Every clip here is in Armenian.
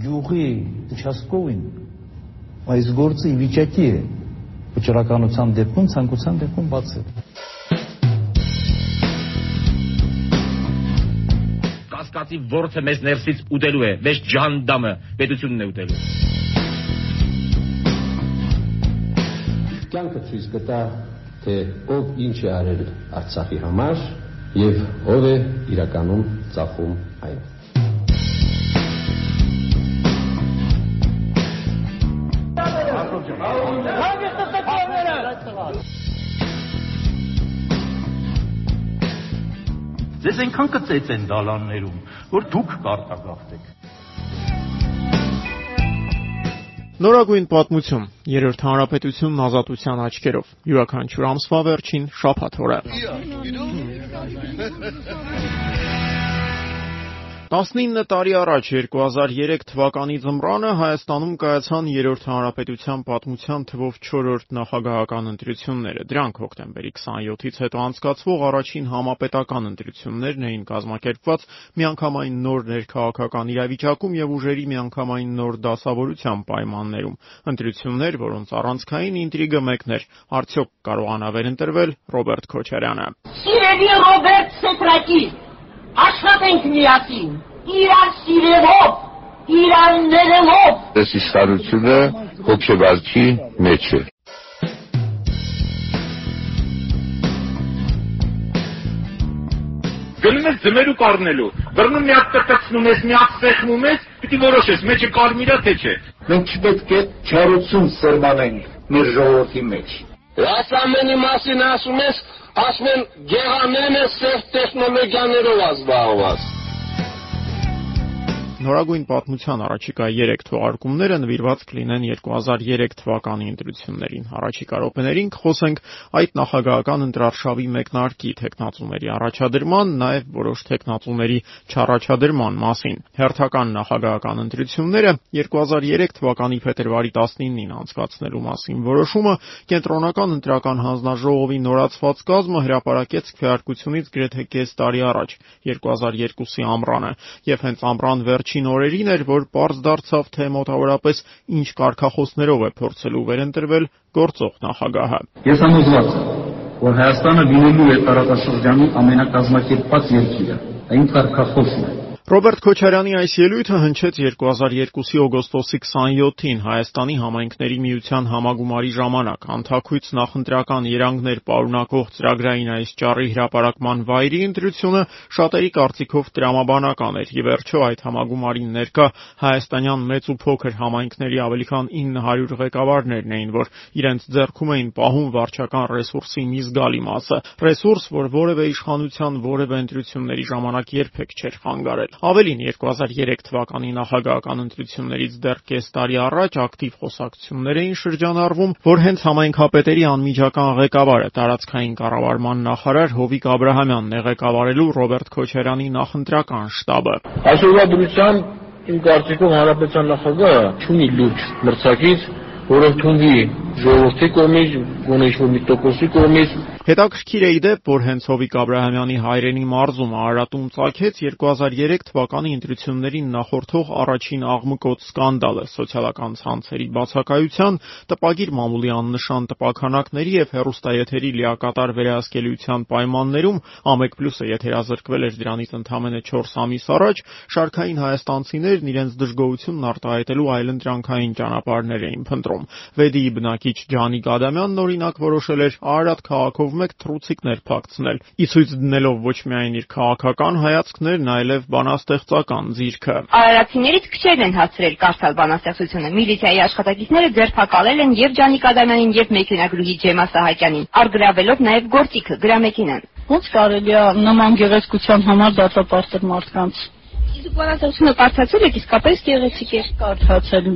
գյուղի Չասկովին այս գործը ի վիճակի է վճռականության դեպքում ցանկության դեպքում բաց է կասկածի ворթը մեզ ներսից ուտելու է մեզ ջանդամը պետությունն է ուտելու կյանքը ցույց կտա թե ով ինչ է արել Արցախի համար եւ ով է իրականում ծախում այն Ձեզ այնքան կծեց են դալաններում, որ դուք կարտագաղթեք։ Նորագույն պատմություն։ Երրորդ հանրապետությունն ազատության աչքերով։ Յուրաքանչյուր ամսվա վերջին շաբաթ օրը։ 19 տարի առաջ 2003 թվականի ձմռանը Հայաստանում կայացան Երրորդ հանրապետության պատմության թվով 4-րդ նախագահական ընտրությունները։ Դրանք հոկտեմբերի 27-ից հետո անցկացվող առաջին համապետական ընտրություններն էին կազմակերպված միանգամայն նոր ներքաղաքական իրավիճակում եւ ուժերի միանգամայն նոր դասավորության պայմաններում։ Ընտրություններ, որոնց առանցքային ինտրիգը մեկն էր. արդյոք կարողանա վերընտրվել Ռոբերտ Քոչարյանը։ Սիրելի Ռոբերտ Սետրակի, աշխատենք միասին, իրար սիրելով, իրար ներելով։ Այս իշխանությունը հոգեվարքի մեջ է։ Գնում ես ձմերու կառնելու, բռնում մի հատ տրտցնում ես, մի հատ սեղմում ես, պիտի որոշես, մեջը կարմիրա թե չէ։ Մենք չպետք է չարություն սերմանենք մեր ժողովրդի մեջ։ Այս ամենի մասին ասում ես, ասում են գեղաներն է սև տեխնոլոգիաներով ազբաղված։ Նորագույն պատմության առաջիկա 3 թողարկումները նվիրված կլինեն 2003 թվականի ընտրություններին։ Առաջիկա րոպեներին կխոսենք այդ նախագահական ընտրարշավի մեկնարկի տեխնացուների առաջադրման, նաև որոշ տեխնացուների չառաջադրման մասին։ Հերթական նախագահական ընտրությունները 2003 թվականի փետրվարի 19-ին անցկացնելու մասին որոշումը կենտրոնական ընտրական հանձնաժողովի նորացված կազմը հրապարակեց քվեարկությունից գրեթե կես տարի առաջ 2002-ի ամռանը եւ հենց ամռան վերջ վերջին օրերին էր, որ պարզ դարձավ, թե մոտավորապես ինչ կարգախոսներով է փորձելու վերընտրվել գործող նախագահը։ Ես համոզված եմ, որ Հայաստանը լինելու է տարածաշրջանի ամենակազմակերպված երկիրը։ Այն կարգախոսն է, Ռոբերտ Քոչարյանի այս ելույթը հնչեց 2002-ի օգոստոսի 27-ին Հայաստանի համայնքների միության համագումարի ժամանակ։ Անթաքույց նախընտրական երանգներ պարունակող ծրագրային այս ճառի հրապարակման վայրի ընտրությունը շատերի կարծիքով տրամաբանական էր։ Ի վերջո այդ համագումարին ներկա հայաստանյան մեծ ու փոքր համայնքների ավելի քան 900 ղեկավարներն էին, որ իրենց ձեռքում էին պահում վարչական ռեսուրսի մի զգալի մասը։ Ռեսուրս, որ որևէ իշխանության որևէ ընտրությունների ժամանակ երբեք չէր խանգարել։ Ավելին, 2003 թվականի նախագահական ընտրություններից դեռ կես տարի առաջ ակտիվ խոսակցություններ էին շրջանառվում, որ հենց համայնքապետերի անմիջական ղեկավարը տարածքային կառավարման նախարար Հովիկ Աբրահամյանն է ղեկավարելու Ռոբերտ Քոչարյանի նախընտրական շտաբը։ Այսօրվա դրությամբ իմ կարծիքով հանրապետության նախագահը ունի լուրջ մրցակից, որը ընդունվի ժողովրդի կողմից, գոնե ինչ-որ մի տոկոսի կողմից Հետաքրքիր է ի դեպ, որ հենց Հովիկ Աբրահամյանի հայրենի մարզում Արարատում ծագեց 2003 թվականի ընտրություններին նախորդող առաջին աղմկոտ սկանդալը սոցիալական ցանցերի բացակայության, տպագիր մամուլի աննշան տպաքանակների եւ հեռուստաեթերի լիակատար վերահսկելիության պայմաններում Ամեկ+-ը եթերազրկվել էր դրանից ընդամենը 4 ամիս առաջ, շարքային հայաստանցիներն իրենց դժգոհությունն արտահայտելու այլընտրանքային ճանապարհներ էին փնտրում։ Վեդիի բնակիչ Ջանիկ Ադամյանն օրինակ որոշել էր Արարատ քաղաքով մեկ թռուցիկներ փակցնել, ի ցույց դնելով ոչ միայն իր քաղաքական հայացքներն, այլև բանաստեղծական ձիրքը։ Արարատիներից քչերն են հասցրել կարդալ բանաստեղծությունը։ Միլիցիայի աշխատակիցները ձերբակալել են եւ Ջանիկ Ադամյանին եւ մեքենագրուհի Ջեմա Սահակյանին, արգրավելով նաեւ գործիքը, գրամեքենան։ Ոնց կարելի է նման գեղեցկության համար դատապարտել մարդկանց Իսկ բանաստեղծությունը կարդացել եք իսկապես գեղեցիկ է։ Կարդացել,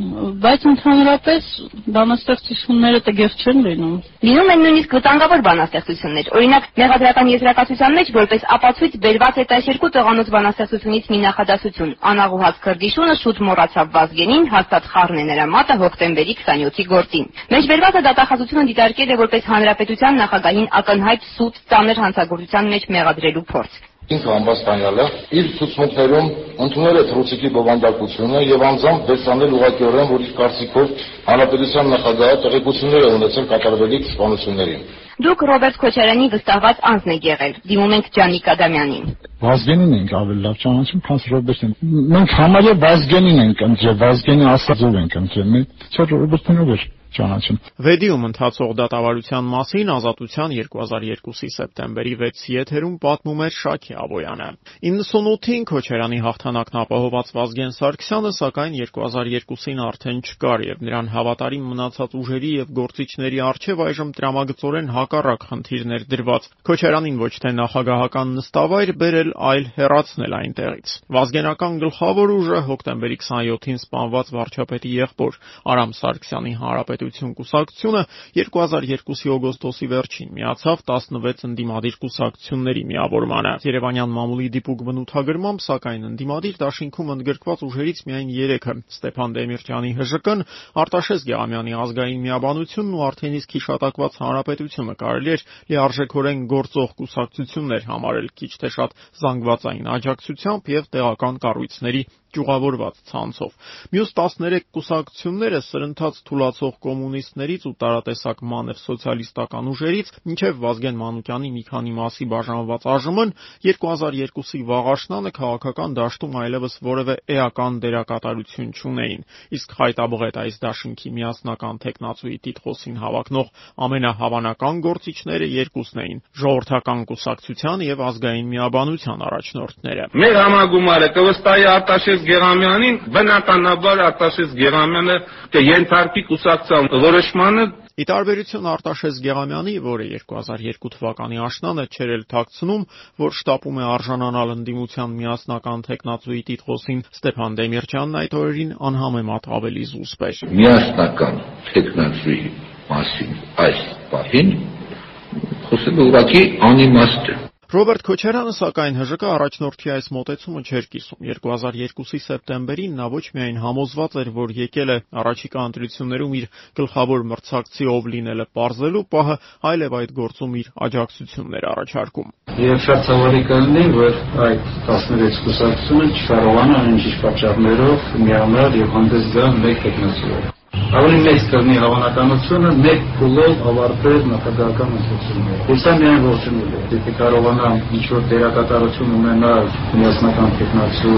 բայց ընդհանրապես բանաստեղծությունները տգեղ չեն լինում։ Լինում են նույնիսկ վտանգավոր բանաստեղծություններ։ Օրինակ, մեղադրական եզրակացության մեջ որպես ապացույց բերված է 12 տղանոց բանաստեղծությունից մի նախադասություն. Անաղուհաց քրդիշունը շուտ մոռացավ Վազգենին, հաստատ խառն է նրա մատը հոկտեմբերի 27-ի գործին։ Մեջբերվածը դատախազությունը դիտարկել է որպես հանրապետության նախագահին ակնհայտ սուտ ծանր հանցագործության մեջ մեղադրելու փորձ։ ինքը ամբաստանյալը իր ցուցմունքներում ընդունել է թռուցիկի բովանդակությունը եւ անձամբ վերցանել ուղղակիորեն, որ իր կարծիքով հանրապետության նախագահը տեղեկություններ է ունեցել կատարվելիք սպանություններին։ Դուք Ռոբերտ Քոչարյանի վստահված անձն եք եղել։ Դիմում ենք Ջանիկ Ադամյանին։ Վազգենին ենք ավելի լավ ճանաչում, քան Ռոբերտին։ Մենք համարյա Վազգենին ենք ընտրել, Վազգենի ասածով ենք ընտրել։ Մենք չէ Ռոբերտինով էր ճանաչում։ Վեդիում ընթացող դատավարության մասին Ազատության 2002-ի սեպտեմբերի 6-ի եթերում պատմում էր Շակի Աբոյանը։ 98-ին Քոչարյանի հաղթանակն ապահոված Վազգեն Սարգսյանը սակայն 2002-ին արդեն չկար եւ նրան հավատարիմ մնացած ուժերի եւ գործիչների արչեւ այժմ տրամագծորեն հակառակ խնդիրներ դրված։ Քոչարյանին ոչ թե նախագահական նստավայր բերել, այլ հեռացնել այնտեղից։ Վազգենական գլխավոր ուժը հոկտեմբերի 27-ին սպանված վարչապետի եղբոր Արամ Սարգսյանի հանրապետ Հանրապետություն կուսակցությունը 2002-ի օգոստոսի վերջին միացավ 16 ընդդիմադիր կուսակցությունների միավորմանը։ Երևանյան մամուլի դիպուկ բնութագրմամբ, սակայն ընդդիմադիր դաշինքում ընդգրկված ուժերից միայն 3-ը՝ Ստեփան Դեմիրճյանի ՀԺԿ-ն, Արտաշես Գեղամյանի ազգային միաբանությունն ու արդեն իսկ հիշատակված Հանրապետությունը կարելի էր լիարժեքորեն գործող կուսակցություններ համարել քիչ թե շատ զանգվածային աջակցությամբ եւ տեղական կառույցների ճյուղավորված ցանցով։ Մյուս 13 կուսակցությունները սրընթաց թուլացող կոմունիստներից ու տարատեսակ մանր սոցիալիստական ուժերից մինչև Վազգեն Մանուկյանի մի քանի մասի բաժանված ԱԺՄ-ն 2002-ի վաղ աշնանը քաղաքական դաշտում այլևս որևէ էական դերակատարություն չունեին։ Իսկ խայտաբղետ այս դաշինքի միասնական տեխնացուի տիտղոսին հավակնող ամենահավանական գործիչները երկուսն էին՝ ժողովրդական կուսակցության եւ ազգային միաբանության առաջնորդները։ Մեր համագումարը կվստահի Արտաշես Գեղամյանին, բնականաբար Արտաշես Գեղամյանը կենթարկի կուսակցության որոշմանը Ի տարբերություն Արտաշես Գեղամյանի, որը 2002 թվականի աշնանը չէր էլ ཐակցնում, որ շտապում է արժանանալ ընդդիմության միասնական տեխնացուի տիտղոսին, Ստեփան Դեմիրճյանն այդ օրերին անհամեմատ ավելի զուսպ էր։ Միասնական տեխնացուի մասին այս պահին խոսելը ուղղակի անիմաստ է։ Ռոբերտ Քոչարյանը սակայն ՀԺԿ առաջնորդի այս մոտեցումը չէր կիսում։ 2002-ի սեպտեմբերին նա ոչ միայն համոզված էր, որ եկել է առաջիկա ընտրություններում իր գլխավոր մրցակցի ով լինելը ողջելու պահը, այլև այդ գործում իր աջակցություններ առաջարկում։ Եվ շատ ցավալի կլինի, որ այդ 16 կուսակցությունը չկարողանա այնիշ պատճառներով միանալ եւ հանդես գալ մեկ տեխնոսիով ավելի մեծ կլինի հավանականությունը մեկ փուլով ավարտել նախագահական ընտրությունները։ Ես դա միայն ողջունել եմ։ Եթե կարողանամ ինչ-որ դերակատարություն ունենալ միասնական տեխնացու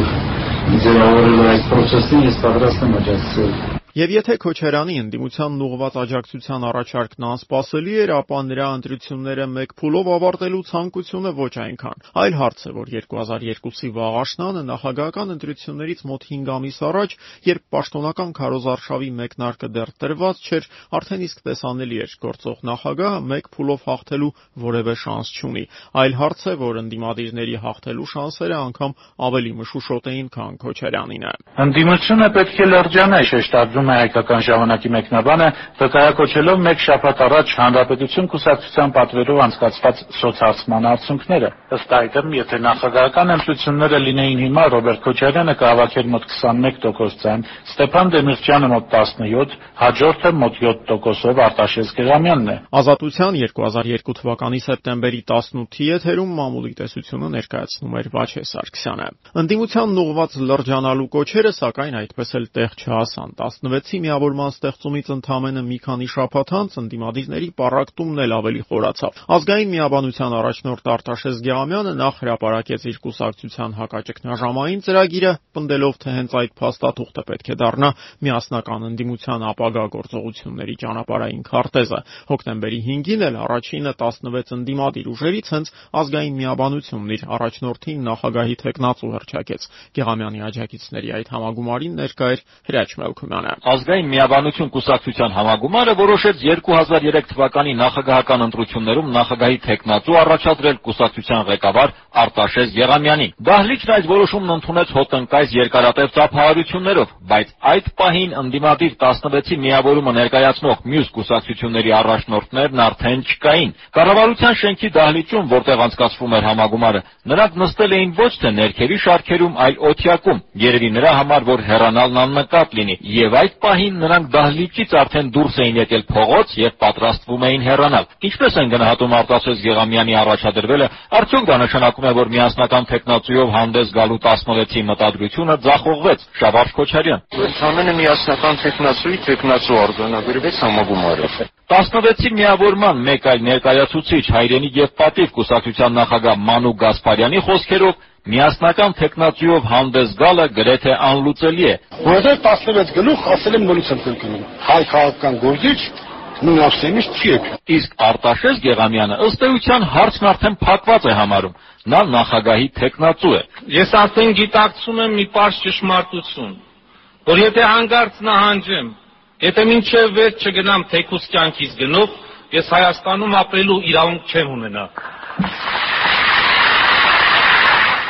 ձևավորելու այդ process-ին, ես պատրաստ եմ աջակցել Եվ եթե Քոչարյանի ընդդիմությանն ուղղված աջակցության առաջարկն անսպասելի էր, ապա նրա ընտրությունները մեկ փուլով ավարտելու ցանկությունը ոչ այնքան։ Այլ հարց է, որ 2002-ի վաղ աշնանը նախագահական ընտրություններից մոտ 5 ամիս առաջ, երբ պաշտոնական քարոզարշավի մեկնարկը դեռ տրված չէր, արդեն իսկ տեսանելի էր գործող նախագահը մեկ փուլով հաղթելու որևէ շանս չունի։ Այլ հարց է, որ ընդդիմադիրների հաղթելու շանսերը անգամ ավելի մշուշոտ էին, քան Քոչարյանինը։ Ընդդիմությունը պետք է լրջանա շեշտադրում ասում է հայկական ժամանակի մեկնաբանը, վկայակոչելով մեկ շաբաթ առաջ Հանրապետություն կուսակցության պատվերով անցկացված սոցհարցման արդյունքները։ Ըստ այդմ, եթե նախագահական ընտրությունները լինեին հիմա, Ռոբերտ Քոչարյանը կհավաքեր մոտ 21% ձայն, Ստեփան Դեմիրճյանը մոտ 17, հաջորդը մոտ 7%-ով Արտաշես Գերամյանն է։ Ազատության 2002 թվականի սեպտեմբերի 18-ի եթերում մամուլի տեսությունը ներկայացնում էր Վաչե Սարգսյանը։ Ընդդիմության ուղված լրջանալու կոչերը սակայն այդպես էլ տեղ չհասան։ 16-ի միավորման ստեղծումից ընդամենը մի քանի շաբաթ անց ընդդիմադիրների պառակտումն էլ ավելի խորացավ։ Ազգային միաբանության առաջնորդ Արտաշես Գեղամյանը նախ հրապարակեց իր կուսակցության հակաճգնաժամային ծրագիրը, պնդելով, թե հենց այդ փաստաթուղթը պետք է դառնա միասնական ընդդիմության ապագա գործողությունների ճանապարհային քարտեզը։ Հոկտեմբերի 5-ին էլ առաջինը 16 ընդդիմադիր ուժերից հենց ազգային միաբանությունն իր առաջնորդին նախագահի տեխնացու հրճակեց։ Գեղամյանի աջակիցների այդ համագումարին ներկա էր Հրաչ Մելքումյանը։ Ազգային միաբանություն կուսակցության համագումարը որոշեց 2003 թվականի նախագահական ընտրություններում նախագահի տեխնացու առաջադրել կուսակցության ղեկավար Արտաշես Եղամյանին։ Դահլիճն այս որոշումն ընդունեց հոտնկայս երկարատև ծափահարություններով, բայց այդ պահին ընդդիմադիր 16-ի միավորումը ներկայացնող մյուս կուսակցությունների առաջնորդներն արդեն չկային։ Կառավարության շենքի դահլիճում, որտեղ անցկացվում էր համագումարը, նրանք նստել էին ոչ թե ներքևի շարքերում, այլ օթյակում։ Երևի նրա համար, որ հեռանալն աննկատ լինի, եւ այս այդ պահին նրանք դահլիճից արդեն դուրս էին եկել փողոց եւ պատրաստվում էին հեռանալ։ Ինչպես են գնահատում Արտաշես Գեղամյանի առաջադրվելը, արդյոք դա նշանակում է, որ միասնական տեխնացուով հանդես գալու 16-ի մտադրությունը ձախողվեց։ Շավարժ Քոչարյան։ Ընդհանրապես միասնական տեխնացուի տեխնացու արձանագրվեց համագումարը։ 16-ի միավորման մեկ այլ ներկայացուցիչ հայրենի եւ պատիվ կուսակցության նախագահ Մանու Գասպարյանի խոսքերով միասնական տեխնացուով հանդես գալը գրեթե անլուծելի է։ Որովհետև 16 գլուխ ասել եմ նորից եմ կրկնում։ Հայ քաղաքական գործիչ նույն ավսեմից չի եք։ Իսկ Արտաշես Գեղամյանը ըստ էության հարցն արդեն փակված է համարում։ Նա նախագահի տեխնացու է։ Ես արդեն գիտակցում եմ մի པարզ ճշմարտություն, որ եթե հանգարց նահանջեմ, եթե մինչև վերջ չգնամ թեկուս կյանքից գնով, ես Հայաստանում ապրելու իրավունք չեմ ունենա։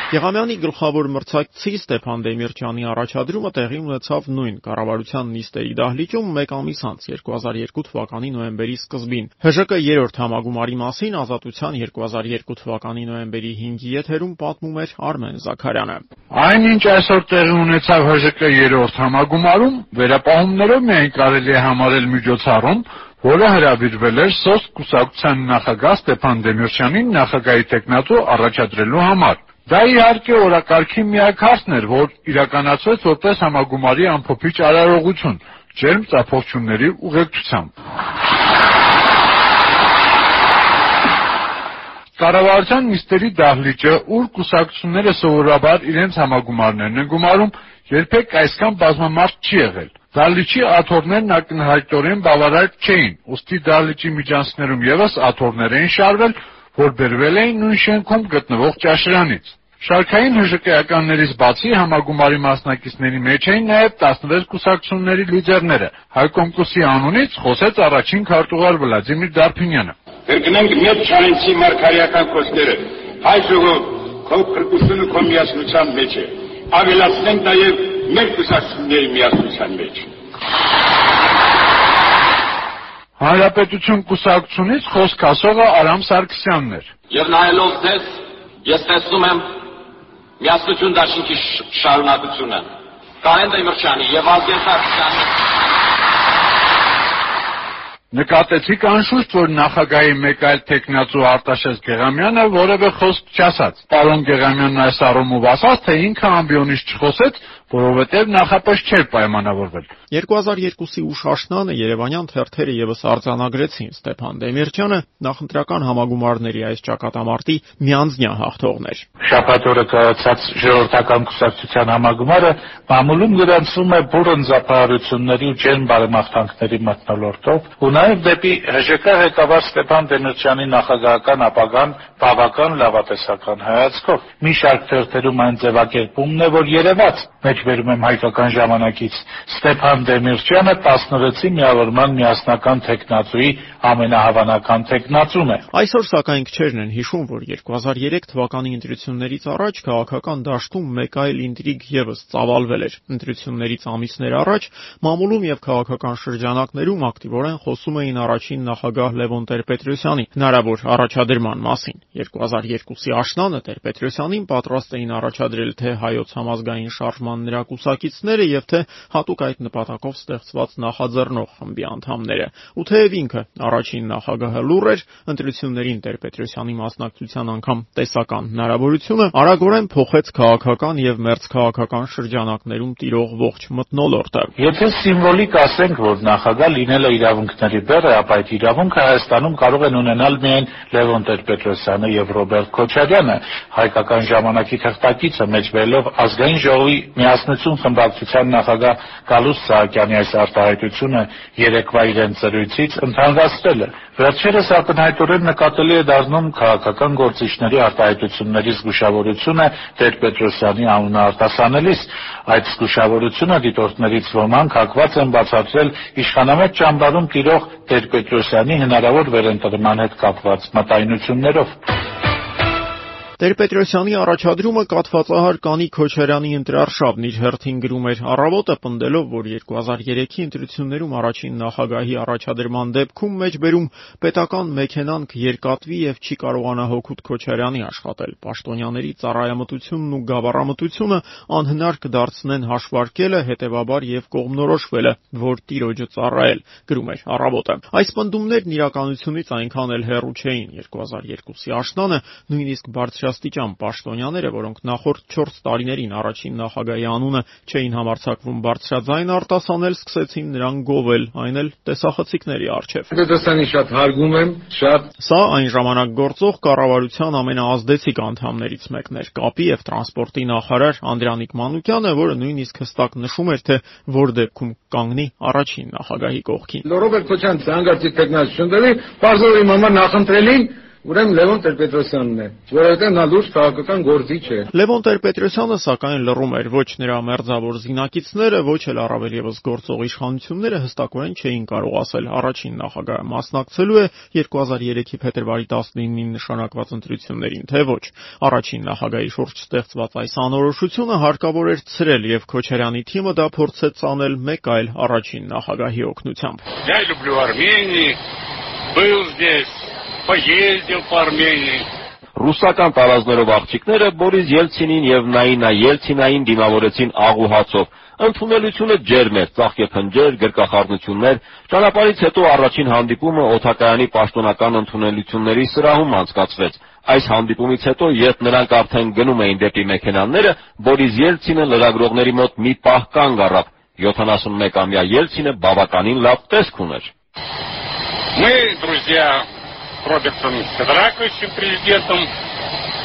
Եղամյանի գլխավոր մրցակցի Ստեփան Դեմիրճյանի առաջադրումը տեղի ունեցավ նույն կառավարության նիստերի դահլիճում մեկ ամիս անց 2002 թվականի նոյեմբերի սկզբին։ ՀԺԿ երրորդ համագումարի մասին Ազատության 2002 թվականի նոյեմբերի 5-ի եթերում պատմում էր Արմեն Զաքարյանը։ Այնինչ այսօր տեղի ունեցավ ՀԺԿ երրորդ համագումարում վերապահումներով միայն կարելի է համարել միջոցառում, որը հրավիրվել էր սոսկ կուսակցության նախագահ Ստեփան Դեմիրճյանին նախագահի տեխնատու առաջադրելու համար։ Դա իհարկե օրակարգի միակ հարցն էր, որ իրականացվեց որպես համագումարի ամփոփիչ արարողություն ջերմ ծափողջությունների ուղեկցությամբ։ Կառավարության նիստերի դահլիճը, ուր կուսակցությունները սովորաբար իրենց համագումարներն են գումարում, երբեք այսքան բազմամարդ չի եղել։ Դահլիճի աթոռներն ակնհայտորեն բավարար չէին, ուստի դահլիճի միջանցքներում եւս աթոռներ էին շարվել, որ բերվել էին նույն շենքում գտնվող ճաշարանից։ Շարքային ՀԺԿ-ականներից բացի համագումարի մասնակիցների մեջ էին նաև 16 կուսակցությունների լիդերները։ Հայկոմկուսի անունից խոսեց առաջին քարտուղար Վլադիմիր Դարփինյանը։ Կրկնենք մեծ Չարենցի մարգարեական խոսքերը։ Հայ ժողով քո քրկությունը քո միասնության մեջ է։ Ավելացնենք նաև մեր կուսակցությունների միասնության մեջ։ Հանրապետություն կուսակցությունից խոսք ասողը Արամ Սարգսյանն էր։ Եվ նայելով ձեզ, ես տեսնում եմ միասնություն դաշինքի շարունակությունը Կարեն Դեմիրճյանի եւ Ազգեր Սարգսյանի Նկատեցիք անշուշտ, որ նախագահի մեկ այլ տեխնացու Արտաշես Գեղամյանը որևէ խոսք չասաց։ Պարոն Գեղամյանն այս առումով ասաց, թե ինքը ամբիոնից չխոսեց, որովհետև նախապես չէր պայմանավորվել։ 2002-ի ուշ աշնանը Երևանյան թերթերը եւս արձանագրեցին Ստեփան Դեմիրճյանը նախընտրական համագումարների այս ճակատամարտի միանձնյա հաղթողներ։ Շաբաթ օրը կայացած ժողովրդական կուսակցության համագումարը մամուլում գրանցվում է բուրըն զապահարությունների ու ջերմ բարեմաղթանքների մթնոլորտով ու նաև դեպի ՀԺԿ ղեկավար Ստեփան Դեմիրճյանի նախագահական ապագան բավական լավատեսական հայացքով։ Մի շարք թերթերում այն ձևակերպումն է, որ երևաց մեջբերում եմ հայկական ժամանակից Ստեփան Դեմիրճյանը 16-ի միավորման միասնական տեխնացուի ամենահավանական տեխնացուն է։ Այսօր սակայն քչերն են հիշում, որ 2003 թվականի ընտրություններից առաջ քաղաքական դաշտում մեկ այլ ինտրիգ եւս ծավալվել էր։ Ընտրություններից ամիսներ առաջ մամուլում եւ քաղաքական շրջանակներում ակտիվորեն խոսում էին առաջին նախագահ Լևոն Տեր-Պետրոսյանի հնարավոր առաջադրման մասին։ 2002-ի աշնանը Տեր-Պետրոսյանին պատրաստ էին առաջադրել թե հայոց համազգային շարժման նրա կուսակիցները եւ թե հատուկ այդ նպատակով ստեղծված նախաձեռնող խմբի անդամները։ Ու թեև ինքը առաջին նախագահը լուր էր, ընտրություններին Տեր-Պետրոսյանի մասնակցության անգամ տեսական հնարավորությունը արագորեն փոխեց քաղաքական եւ մերձքաղաքական շրջանակներում տիրող ողջ մթնոլորտը։ Եթե սիմվոլիկ ասենք, որ նախագահ լինելը իրավունքների բեռ է, ապա այդ իրավունքը Հայաստանում կարող են ունենալ միայն Լևոն Տեր-Պետրոսյանը եւ Ռոբերտ Քոչարյանը, հայկական ժամանակի թղթակիցը մեջբերելով ազգային ժողովի միասնություն խմբակցության նախագահ Գալուստ Սահակյանի այս արտահայտությունը երեկվա իրեն ծրույցից ընդհանրացրել է։ Վերջերս ակնհայտորեն նկատելի է դառնում քաղաքական գործիչների արտահայտությունների զգուշավորությունը Տեր-Պետրոսյանի անունը արտասանելիս։ Այդ զգուշավորությունը դիտորդներից ոմանք հակված են բացատրել իշխանամետ ճամբարում տիրող Տեր-Պետրոսյանի հնարավոր վերընտրման հետ կապված մտայնություններով։ Տեր-Պետրոսյանի առաջադրումը կաթվածահար Կանի Քոչարյանի ընտրարշավն իր հերթին գրում էր. Առավոտը պնդելով, որ 2003-ի ընտրություններում առաջին նախագահի առաջադրման դեպքում մեջբերում պետական մեքենան կերկատվի եւ չի կարողանա հօգուտ Քոչարյանի աշխատել։ Պաշտոնյաների ծառայամտությունն ու գավառամտությունը անհնար կդարձնեն հաշվարկելը, հետեւաբար եւ կողմնորոշվելը, որ տիրոջը ծառայել, գրում էր առավոտը։ Այս պնդումներն իրականությունից այնքան էլ հեռու չէին 2002-ի աշնանը նույնիսկ բարձրաստիճան պաշտոնյաները, որոնք նախորդ 4 տարիներին առաջին նախագահի անունը չէին համարցակվում բարձրաձայն արտասանել, սկսեցին նրան գովել, այն էլ տեսախցիկների առջև։ Պետրոսյանի շատ հարգում եմ, շատ Սա այն ժամանակ գործող կառավարության ամենաազդեցիկ անդամներից մեկն էր՝ կապի եւ տրանսպորտի նախարար Անդրանիկ Մանուկյանը, որը նույնիսկ հստակ նշում էր, թե որ դեպքում կանգնի առաջին նախագահի կողքին։ Ռոբերտ Քոչյան ցանկացի տեխնացիոն դեպի բարձր իմ համար նախընտրելին Ուրեմն Լևոն Տեր-Պետրոսյանն է, որովհետև նա լուրջ քաղաքական գործիչ է։ Լևոն Տեր-Պետրոսյանը սակայն լռում էր ոչ նրա մերձավոր զինակիցները, ոչ էլ առավել եւս գործող իշխանությունները հստակորեն չէին կարող ասել առաջին նախագահը մասնակցելու է 2003-ի փետրվարի 19-ին նշանակված ընտրություններին, թե ոչ։ Առաջին նախագահի շուրջ ստեղծված այս անորոշությունը հարկավոր էր ցրել եւ Քոչարյանի թիմը դա փորձեց անել մեկ այլ առաջին նախագահի օգնությամբ։ Я люблю Армению, был здесь, поездил по Армении. Ռուսական տարազներով աղջիկները Բորիս Ելցինին եւ Նաինա Ելցինային դիմավորեցին աղուհացով։ Ընդունելությունը ջերմ էր, ծաղկեփնջեր, գրկախառնություններ։ Ճանապարհից հետո առաջին հանդիպումը օթակայանի պաշտոնական ընդունելությունների սրահում անցկացվեց։ Այս հանդիպումից հետո, երբ նրանք արդեն գնում էին դեպի մեքենաները, Բորիս Ելցինը լրագրողների мот մի պահ կանգ առավ։ 71-ամյա Ելցինը բավականին լավ տեսք ուներ։ Мы, друзья, с Робертом Федораковичем, президентом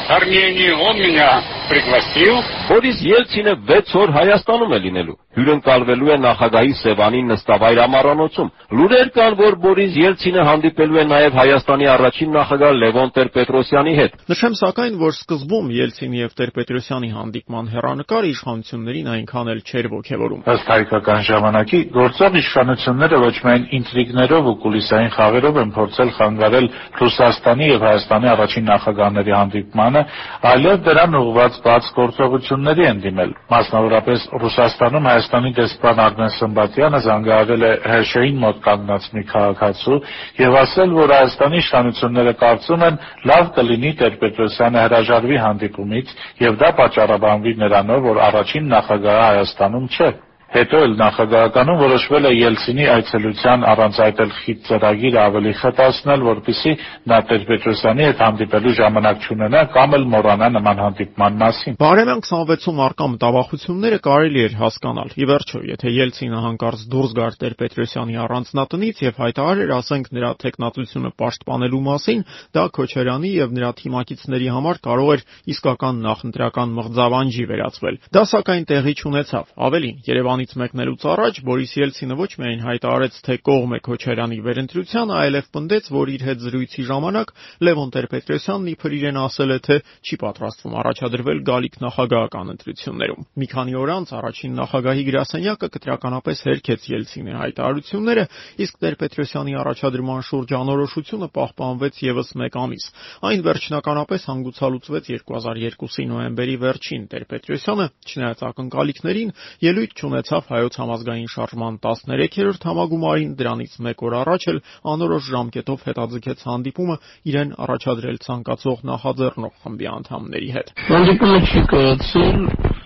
Армении, он меня пригласил. Բորիս Ելցինը 6 օր Հայաստանում է լինելու։ Հյուրընկալվելու է նախագահի Սևանի նստավայր ամառանոցում։ Լուրեր կան, որ Բորիս Ելցինը հանդիպելու է նաև Հայաստանի առաջին նախագահ Լևոն Տեր-Պետրոսյանի հետ։ Նշեմ սակայն, որ սկզբում Ելցինի եւ Տեր-Պետրոսյանի հանդիպման հերանեկարը իշխանություններին այնքան էլ չէր ողջևորում։ Ըստ հայկական ժամանակի գործող իշխանությունները ոչ միայն ինտրիգներով ու կուլիսային խաղերով են փորձել խանգարել Ռուսաստանի եւ Հայաստանի առաջին նախագահների հանդիպմանը, այլև դրան ուղղված բաց գործողությունների են դիմել։ Մասնավորապես Ռուսաստանում Հայաստանի դեսպան Արմեն Սմբատյանը զանգահարել է Հերշեին մոտ կանգնած մի քաղաքացու եւ ասել, որ Հայաստանի իշխանությունները կարծում են լավ կլինի Տեր-Պետրոսյանը հրաժարվի հանդիպումից եւ դա պատճառաբանվի նրանով, որ առաջին նախագահը Հայաստանում չէ։ Հետո էլ նախագահականում որոշվել է Ելցինի այցելության առանց այդ էլ խիտ ծրագիր ավելի խտացնել, որպիսի նա Տեր-Պետրոսյանի հետ հանդիպելու ժամանակ չունենա կամ էլ մոռանա նման հանդիպման մասին։ Բարեմյան 26-ում արկա մտավախությունները կարելի էր հասկանալ։ Ի վերջո, եթե Ելցինը հանկարծ դուրս գար Տեր-Պետրոսյանի առանձնատնից եւ հայտարարեր, ասենք նրա տեխնատությունը պաշտպանելու մասին, դա Քոչարյանի եւ նրա թիմակիցների համար կարող էր իսկական նախընտրական մղձավանջի վերածվել։ Դա սակայն տեղի չունեցավ։ Ավելին, Երևանի Երևանից մեկնելուց առաջ Բորիս Ելցինը ոչ միայն հայտարարեց, թե կողմ է Քոչարյանի վերընտրությանը, այլև պնդեց, որ իր հետ զրույցի ժամանակ Լևոն Տեր-Պետրոսյանն իբր իրեն ասել է, թե չի պատրաստվում առաջադրվել գալիք նախագահական ընտրություններում։ Մի քանի օր անց առաջին նախագահի գրասենյակը կտրականապես հերքեց Ելցինի հայտարարությունները, իսկ Տեր-Պետրոսյանի առաջադրման շուրջ անորոշությունը պահպանվեց եւս մեկ ամիս։ Այն վերջնականապես հանգուցալուծվեց 2002-ի նոյեմբերի վերջին։ Տեր-Պետրոսյանը, չնայած ակնկալիքներին, ելույթ չունեցավ ունեցավ Հայոց համազգային շարժման 13-րդ համագումարին, դրանից մեկ օր առաջ էլ անորոշ ժամկետով հետաձգեց հանդիպումը իրեն առաջադրել ցանկացող նախաձեռնող խմբի անդամների հետ։ Հանդիպումը չի կայացել,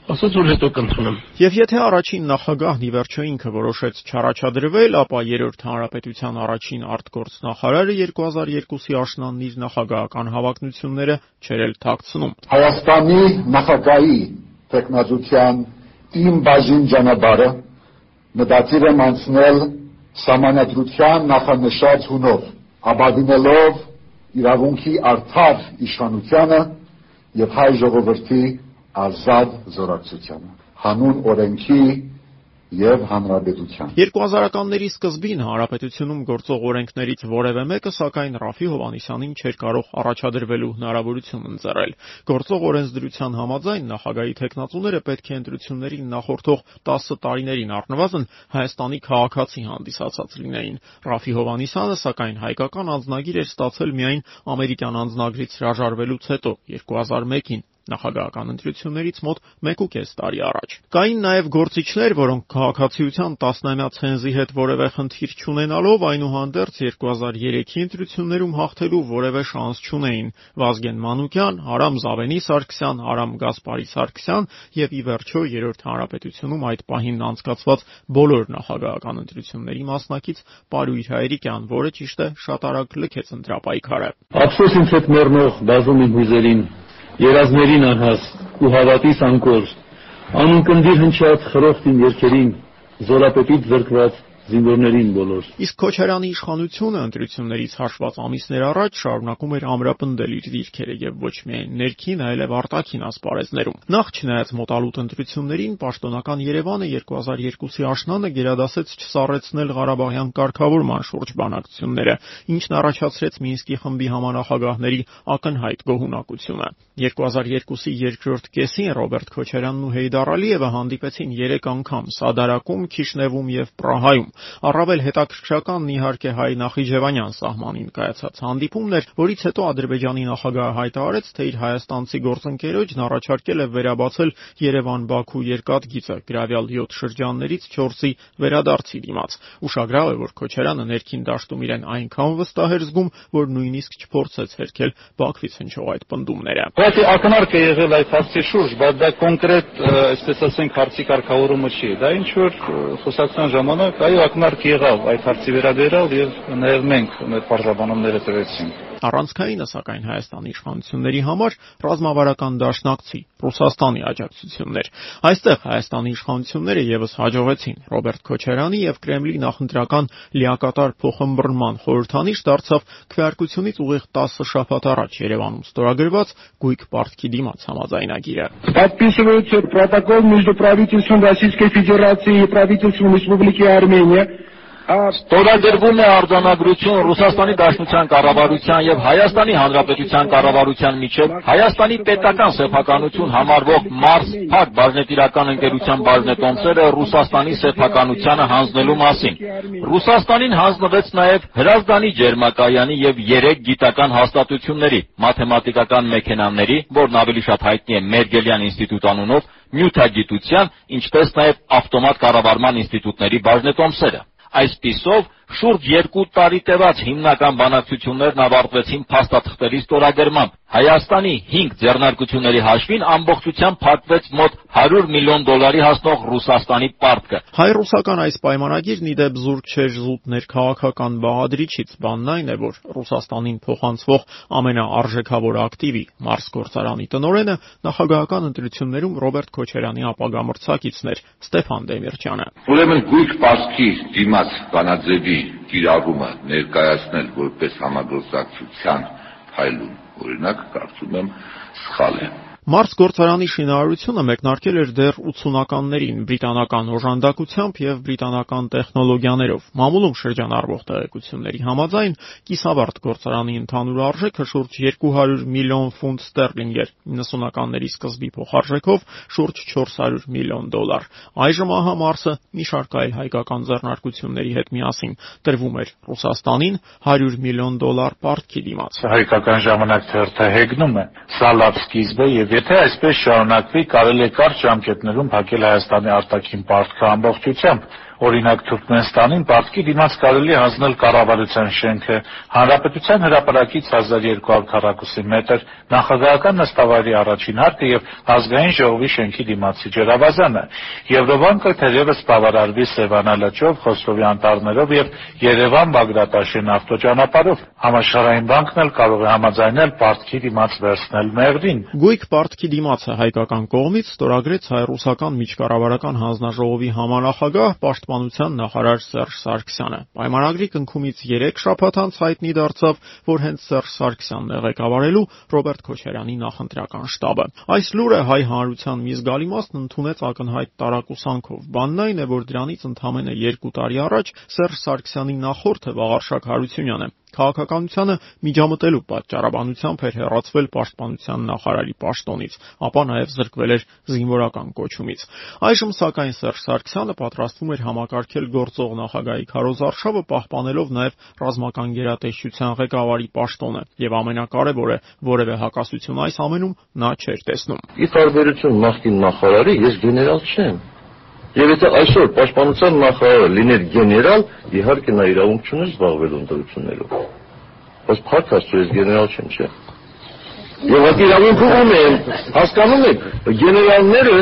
ասաց որ հետո կընդունեմ։ Եվ եթե առաջին նախագահն ի վերջո ինքը որոշեց չառաջադրվել, ապա երրորդ հանրապետության առաջին արտգործնախարարը 2002-ի աշնանն իր նախագահական հավակնությունները չեր էլ թաքցնում։ Հայաստանի նախագահի տեխնազության իմ բաժին ճանապարհը մտածիր եմ անցնել սահմանադրության նախանշած հունով, ապավինելով իրավունքի արդար իշխանությանը եւ հայ ժողովրդի ազատ զորակցությանը, հանուն օրենքի եւ հանրապետության 2000-ականների սկզբին հանրապետությունում գործող օրենքներից որևէ մեկը սակայն Ռաֆի Հովանիսյանին չէր կարող առաջադրվելու հնարավորություն ընձեռել։ Գործող օրենսդրության համաձայն նախագահի տեխնացուները պետք է ընտրություններին նախորդող 10 տարիներին առնվազն Հայաստանի քաղաքացի հանդիսացած լինեին։ Ռաֆի Հովանիսյանը սակայն հայկական անձնագիր էր ստացել միայն ամերիկյան անձնագրից հրաժարվելուց հետո 2001-ին նախագահական ընտրություններից մոտ 1.5 տարի առաջ։ Կային նաև գործիչներ, որոնք քաղաքացիության տասնամյա ցենզի հետ որևէ խնդիր չունենալով այնուհանդերձ 2003-ի ընտրություններում հաղթելու որևէ շանս չունեին։ Վազգեն Մանուկյան, Արամ Զավենի Սարգսյան, Արամ Գասպարի Սարգսյան եւ ի վերջո երրորդ հանրապետությունում այդ պահին անցկացված բոլոր նախագահական ընտրությունների մասնակից Պարույր Հայրիկյան, որը ճիշտ է շատ արագ լքեց ընտրապայքարը։ Ափսոս ինձ հետ մեռնող բազում իմ հույզերին երազներին անհաստ ու հավատիս անկոր, անընկնդիր հնչած խրոխտ իմ երգերին, զորապետից զրկված զինվորներին բոլոր։ Իսկ Քոչարյանի իշխանությունը ընտրություններից հաշված ամիսներ առաջ շարունակում էր ամրապնդել իր դիրքերը եւ ոչ միայն ներքին, այլև արտաքին ասպարեզներում։ Նախ չնայած մոտալուտ ընտրություններին, պաշտոնական Երևանը 2002-ի աշնանը գերադասեց չսառեցնել Ղարաբաղյան կարգավորման շուրջ բանակցությունները, ինչն առաջացրեց Մինսկի խմբի համանախագահների ակնհայտ գոհունակությունը։ 2002-ի երկրորդ կեսին Ռոբերտ Քոչարյանն ու Հեյդար Ալիևը հանդիպեցին 3 անգամ Սադարակում, Քիշնևում եւ Պրահայում։ Առավել հետաքրքրականն իհարկե հայ Նախիջևանյան սահմանին կայացած հանդիպումն էր, որից հետո Ադրբեջանի նախագահը հայտարարեց, թե իր հայաստանցի գործընկերոջն առաջարկել է վերաբացել Երևան-Բաքու երկաթգիծը գրավյալ 7 շրջաններից 4-ի վերադարձի դիմաց։ Ուշագրավ է, որ Քոչարյանը ներքին դաշտում իրեն այնքան վստահ էր զգում, որ նույնիսկ չփորձեց հերքել Բաքվից հնչող այդ պնդումները։ Բայց ակնարկ է եղել այդ հարցի շուրջ, բայց դա կոնկրետ, այսպես ասենք, հարցի կարգավորումը չի։ Դա ինչ որ խոսակցության ժամանակ այո ակնարկ եղավ այդ հարցի վերաբերյալ եւ նաեւ մենք մեր բաժանումները տվեցինք Առանցքայինը սակայն Հայաստանի իշխանությունների համար ռազմավարական դաշնակցի Ռուսաստանի աջակցությունն էր։ Այստեղ Հայաստանի իշխանությունները եւս հաջողեցին։ Ռոբերտ Քոչարյանի եւ Կրեմլի նախընտրական լիակատար փոխըմբռնման խորհրդանիշ դարձավ քվեարկությունից ուղիղ 10 շաբաթ առաջ Երևանում ստորագրված Գույք Պարտքի դիմաց համաձայնագիրը։ Подписывается протокол между правительством Российской Федерации и правительством Республики Армения Ստորագրվում է արձանագրություն Ռուսաստանի Դաշնության կառավարության եւ Հայաստանի Հանրապետության կառավարության միջև Հայաստանի պետական սեփականություն համարվող Մարս Փակ բաժնետիրական ընկերության բաժնետոմսերը Ռուսաստանի սեփականությանը հանձնելու մասին։ Ռուսաստանին հանձնվեց նաեւ Հրազդանի ջերմակայանի եւ 3 գիտական հաստատությունների՝ մաթեմատիկական մեքենաների, որն ավելի շատ հայտնի է Մերգելյան ինստիտուտ անունով, նյութագիտության, ինչպես նաեւ ավտոմատ կառավարման ինստիտուտների բաժնետոմսերը։ Այսպիսով շուրջ երկու տարի տևած հիմնական բանակցություններն ավարտվեցին փաստաթղթերի ստորագրմամբ։ Հայաստանի 5 ձեռնարկությունների հաշվին ամբողջությամբ փակվեց մոտ 100 միլիոն դոլարի հասնող Ռուսաստանի պարտքը։ Հայ-ռուսական այս պայմանագիրն ի դեպ զուրկ չէր զուտ ներքաղաքական բաղադրիչից, բանն այն է, որ Ռուսաստանին փոխանցվող ամենաարժեքավոր ակտիվի Մարս գործարանի տնօրենը նախագահական ընտրություններում Ռոբերտ Քոչարյանի ապագա մրցակիցն էր Ստեփան Դեմիրճյանը։ Ուրեմն գույք պարտքի դիմաց բանաձևի կիրառումը ներկայացնել որպես համագործակցության փայլուն օրինակ կարծում եմ սխալ է Մարս գործարանի շինարարությունը մեկնարկել էր դեռ 80-ականներին բրիտանական օժանդակությամբ եւ բրիտանական տեխնոլոգիաներով։ Մամուլում շրջանառվող տեղեկությունների համաձայն կիսավարտ գործարանի ընդհանուր արժեքը շուրջ 200 միլիոն ֆունտ ստերլինգ էր, 90-ականների սկզբի փոխարժեքով շուրջ 400 միլիոն դոլար։ Այժմ ահա Մարսը մի շարք այլ հայկական ձեռնարկությունների հետ միասին տրվում էր Ռուսաստանին 100 միլիոն դոլար պարտքի դիմաց։ Հայկական ժամանակ թերթը հեգնում է։ Սա լավ սկիզբ է եւ Եթե այսպես շարունակվի, կարելի է կարճ ժամկետներում փակել Հայաստանի արտաքին պարտքը ամբողջությամբ, Օրինակ Թուրքմենստանին Բաքվի դիմաց կարելի է հանձնել կառավարության շենքը, Հանրապետության հրապարակից 1200 քառակուսի մետր, նախագահական նստավայրի առաջին հարկը եւ ազգային ժողովի շենքի դիմացի ջրավազանը։ Եվրոբանկը թերևս բավարարվի Սևանա լճով, Խոստովի անտառներով եւ Երևան-Բագրատաշեն ավտոճանապարհով։ Համաշխարհային բանկն էլ կարող է համաձայնել Պարտքի դիմաց վերցնել մեղրին։ Գույք Պարտքի դիմացը հայկական կողմից ստորագրեց հայ-ռուսական միջկառավարական հանձնաժողովի համանախագահ պաշտպանության նախարար Սերժ Սարգսյանը։ Պայմանագրի կնքումից 3 շաբաթ անց հայտնի դարձավ, որ հենց Սերժ Սարգսյանն է ղեկավարելու Ռոբերտ Քոչարյանի նախընտրական շտաբը։ Այս լուրը հայ հանրության մի զգալի մասն ընդունեց ակնհայտ տարակուսանքով։ Բանն այն է, որ դրանից ընդամենը 2 տարի առաջ Սերժ Սարգսյանի նախորդը Վաղարշակ Հարությունյանը քաղաքականությանը միջամտելու պատճառաբանությամբ էր հեռացվել պաշտպանության նախարարի պաշտոնից, ապա նաև զրկվել էր զինվորական կոչումից։ Այժմ սակայն Սերժ Սարգսյանը պատրաստվում էր համակարգել գործող նախագահի քարոզարշավը, պահպանելով նաև ռազմական գերատեսչության ղեկավարի պաշտոնը, եւ ամենակարևորը, որևէ հակասություն այս ամենում նա չէր տեսնում։ Ի տարբերություն նախկին նախարարի, ես գեներալ չեմ։ Եվ եթե այսօր պաշտպանության նախարարը լիներ գեներալ, իհարկե նա իրավունք չուներ զբաղվելու ընտրություններով։ Բայց փառք Աստծո ես գեներալ չեմ, չէ։ Եվ այդ իրավունքը ունեմ, հասկանում եք, գեներալները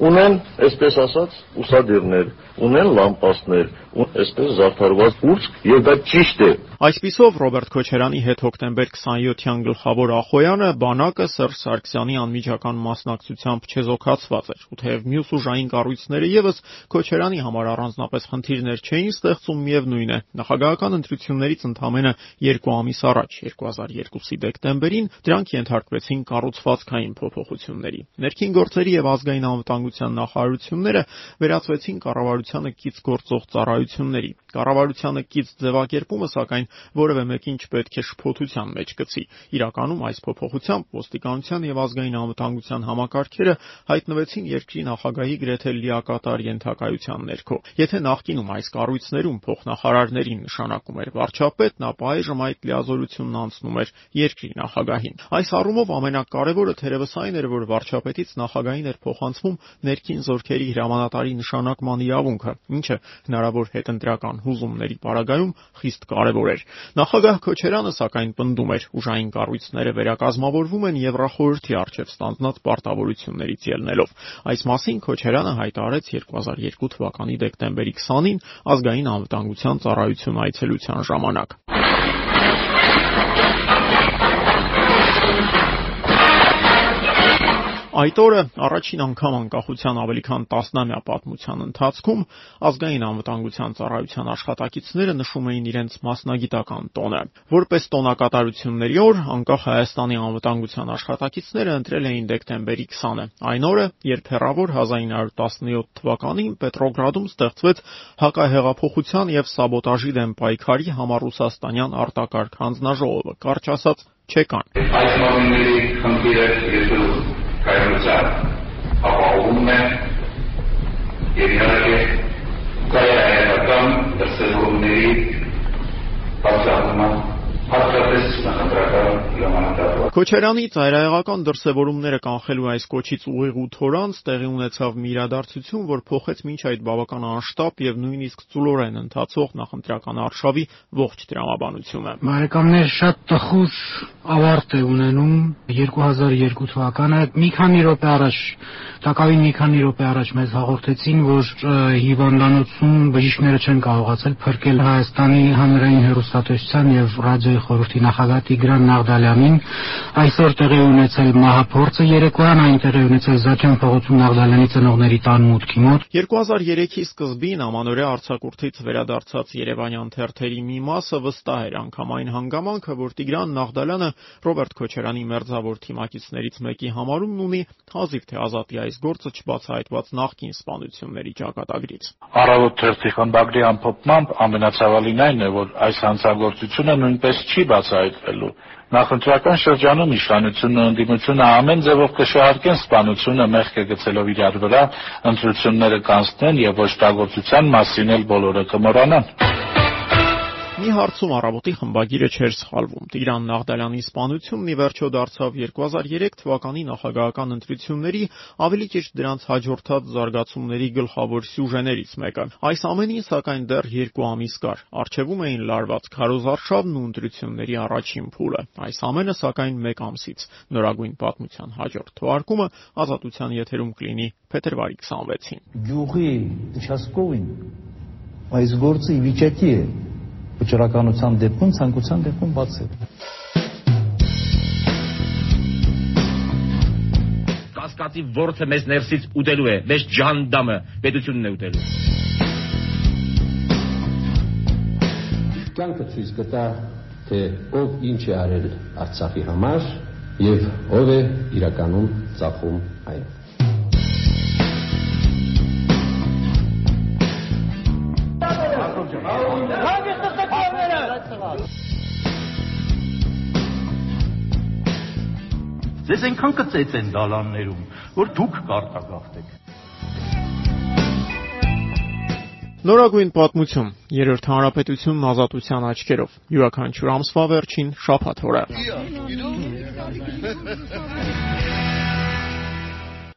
ունեն, այսպես ասած, ուսադիրներ, ունեն լամպասներ, ու այսպես զարդարված ուրցք, եւ դա ճիշտ է։ Այսպիսով Ռոբերտ Քոչարյանի հետ հոկտեմբեր 27-յան գլխավոր ախոյանը բանակը Սերժ Սարգսյանի անմիջական մասնակցությամբ չեզոքացված էր, ու թեև մյուս ուժային կառույցները եւս Քոչարյանի համար առանձնապես խնդիրներ չէին ստեղծում, միևնույն է, նախագահական ընտրություններից ընդամենը 2 ամիս առաջ 2002-ի դեկտեմբերին դրանք ենթարկվեցին կառուցվածքային փոփոխությունների։ Ներքին գործերի եւ ազգային անվտանգության կառավարության նախարարությունները վերածվեցին կառավարությանը կից գործող ծառայությունների։ Կառավարությանը կից ձևակերպումը, սակայն, որևէ մեկին չպետք է շփոթության մեջ գցի։ Իրականում այս փոփոխությամբ ոստիկանության եւ ազգային անվտանգության համակարգերը հայտնվեցին երկրի նախագահի գրեթե լիակատար ենթակայության ներքո։ Եթե նախկինում այս կառույցներում փոխնախարարներին նշանակում էր վարչապետն, ապա այժմ այդ լիազորությունն անցնում էր երկրի նախագահին։ Այս առումով ամենակարևորը թերևս այն էր, որ վարչապետից նախագահին էր փոխանցվում ներքին զորքերի հրամանատարի նշանակման իրավունքը, ինչը հնարավոր հետընտրական հուզումների պարագայում խիստ կարևոր էր։ Նախագահ Քոչարյանը սակայն պնդում էր, ուժային կառույցները վերակազմավորվում են Եվրախորհրդի արչև ստանձնած պարտավորություններից ելնելով։ Այս մասին Քոչարյանը հայտարարեց 2002 թվականի դեկտեմբերի 20-ին ազգային անվտանգության ծառայություն այցելության ժամանակ։ Այդ օրը առաջին անգամ անկախության ավելի քան 10-ամյա պատմության ընթացքում ազգային անվտանգության ծառայության աշխատակիցները նշում էին իրենց մասնագիտական տոնը։ Որպես տոնակատարությունների օր անկախ Հայաստանի անվտանգության աշխատակիցները ընտրել էին դեկտեմբերի 20-ը։ Այն օրը, երբ հեռավոր 1917 թվականին Պետրոգրադում ստեղծվեց հակահեղափոխության եւ սաբոտաժի դեմ պայքարի համառուսաստանյան արտակարգ հանձնաժողովը, կարճ ասած ՉԵԿ-ան։ մարմինների խնդիրը 开えるち。Քոչարյանի ծայրահեղական դրսևորումները կանխելու այս կոչից ուղիղ 8 օր անց տեղի ունեցավ մի իրադարձություն, որ փոխեց մինչ այդ բավական անշտապ եւ նույնիսկ ծուլորեն ընթացող նախընտրական արշավի ողջ դրամաբանությունը։ Բարեկամներ, շատ տխուր ավարտ է ունենում 2002 թվականը։ Մի քանի րոպե առաջ, տակավին մի քանի րոպե առաջ մեզ հաղորդեցին, որ հիվանդանոցում բժիշկները չեն կարողացել փրկել Հայաստանի հանրային հեռուստատեսության եւ ռադիոյի խորհրդի նախագահ Տիգրան Նաղդալյանին։ Այսօր տեղի ունեցել մահափորձը երեկոյան այն տեղի ունեցել Զաքյան փողոցում Նաղդալյանի ծնողների տան մուտքի մոտ։ 2003-ի սկզբին ամանորյա արցակուրդից վերադարձած Երևանյան թերթերի մի մասը վստահ էր անգամ այն հանգամանքը, որ Տիգրան Նաղդալյանը Ռոբերտ Քոչարյանի մերձավոր թիմակիցներից մեկի համարումն ունի հազիվ թե ազատի այս գործը չբացահայտված նախկին սպանությունների ճակատագրից։ Առավոտ թերթի խմբագրի ամփոփմամբ ամենացավալին այն է, որ այս հանցագործությունը նույնպես չի բացահայտվելու։ Նախընտրական շրջանում իշխանությունն ու ընդդիմությունը ամեն ձևով կշահարկեն սպանությունը մեղք գցելով իրար վրա, ընտրությունները կանցնեն եւ ոչտագործության մասին էլ բոլորը կմոռանան։ Մի հարցում առավոտի խմբագիրը չէր սխալվում։ Տիրան Նաղդալյանի սպանությունն ի վերջո դարձավ 2003 թվականի նախագահական ընտրությունների, ավելի ճիշտ դրանց հաջորդած զարգացումների գլխավոր սյուժեներից մեկը։ Այս ամենին, սակայն, դեռ 2 ամիս կար։ Արջևում էին լարված քարոզարշավն ու ընտրությունների առաջին փուլը։ Այս ամենը, սակայն, 1 ամսից։ Նորագույն պատմության հաջորդ թվարկումը ազատության եթերում կլինի փետրվարի 26-ին։ Գյուղի Չասկովին այս գործը ի վիճակի է վճռականության դեպքում ցանկության դեպքում բաց է։ Կասկածի ворթը մեզ ներսից ուտելու է, մեզ ջանդամը պետությունն է ուտելու։ Կյանքը ցույց կտա, թե ով ինչ է արել Արցախի համար եւ ով է իրականում ծախում այն։ Ահա Ձեզ այնքան կծեց են դալաններում, որ դուք կարտագաղթեք։ Նորագույն պատմություն՝ երրորդ հանրապետությունն ազատության աչքերով։ Յուրաքանչյուր ամսվա վերջին շաբաթ օրը։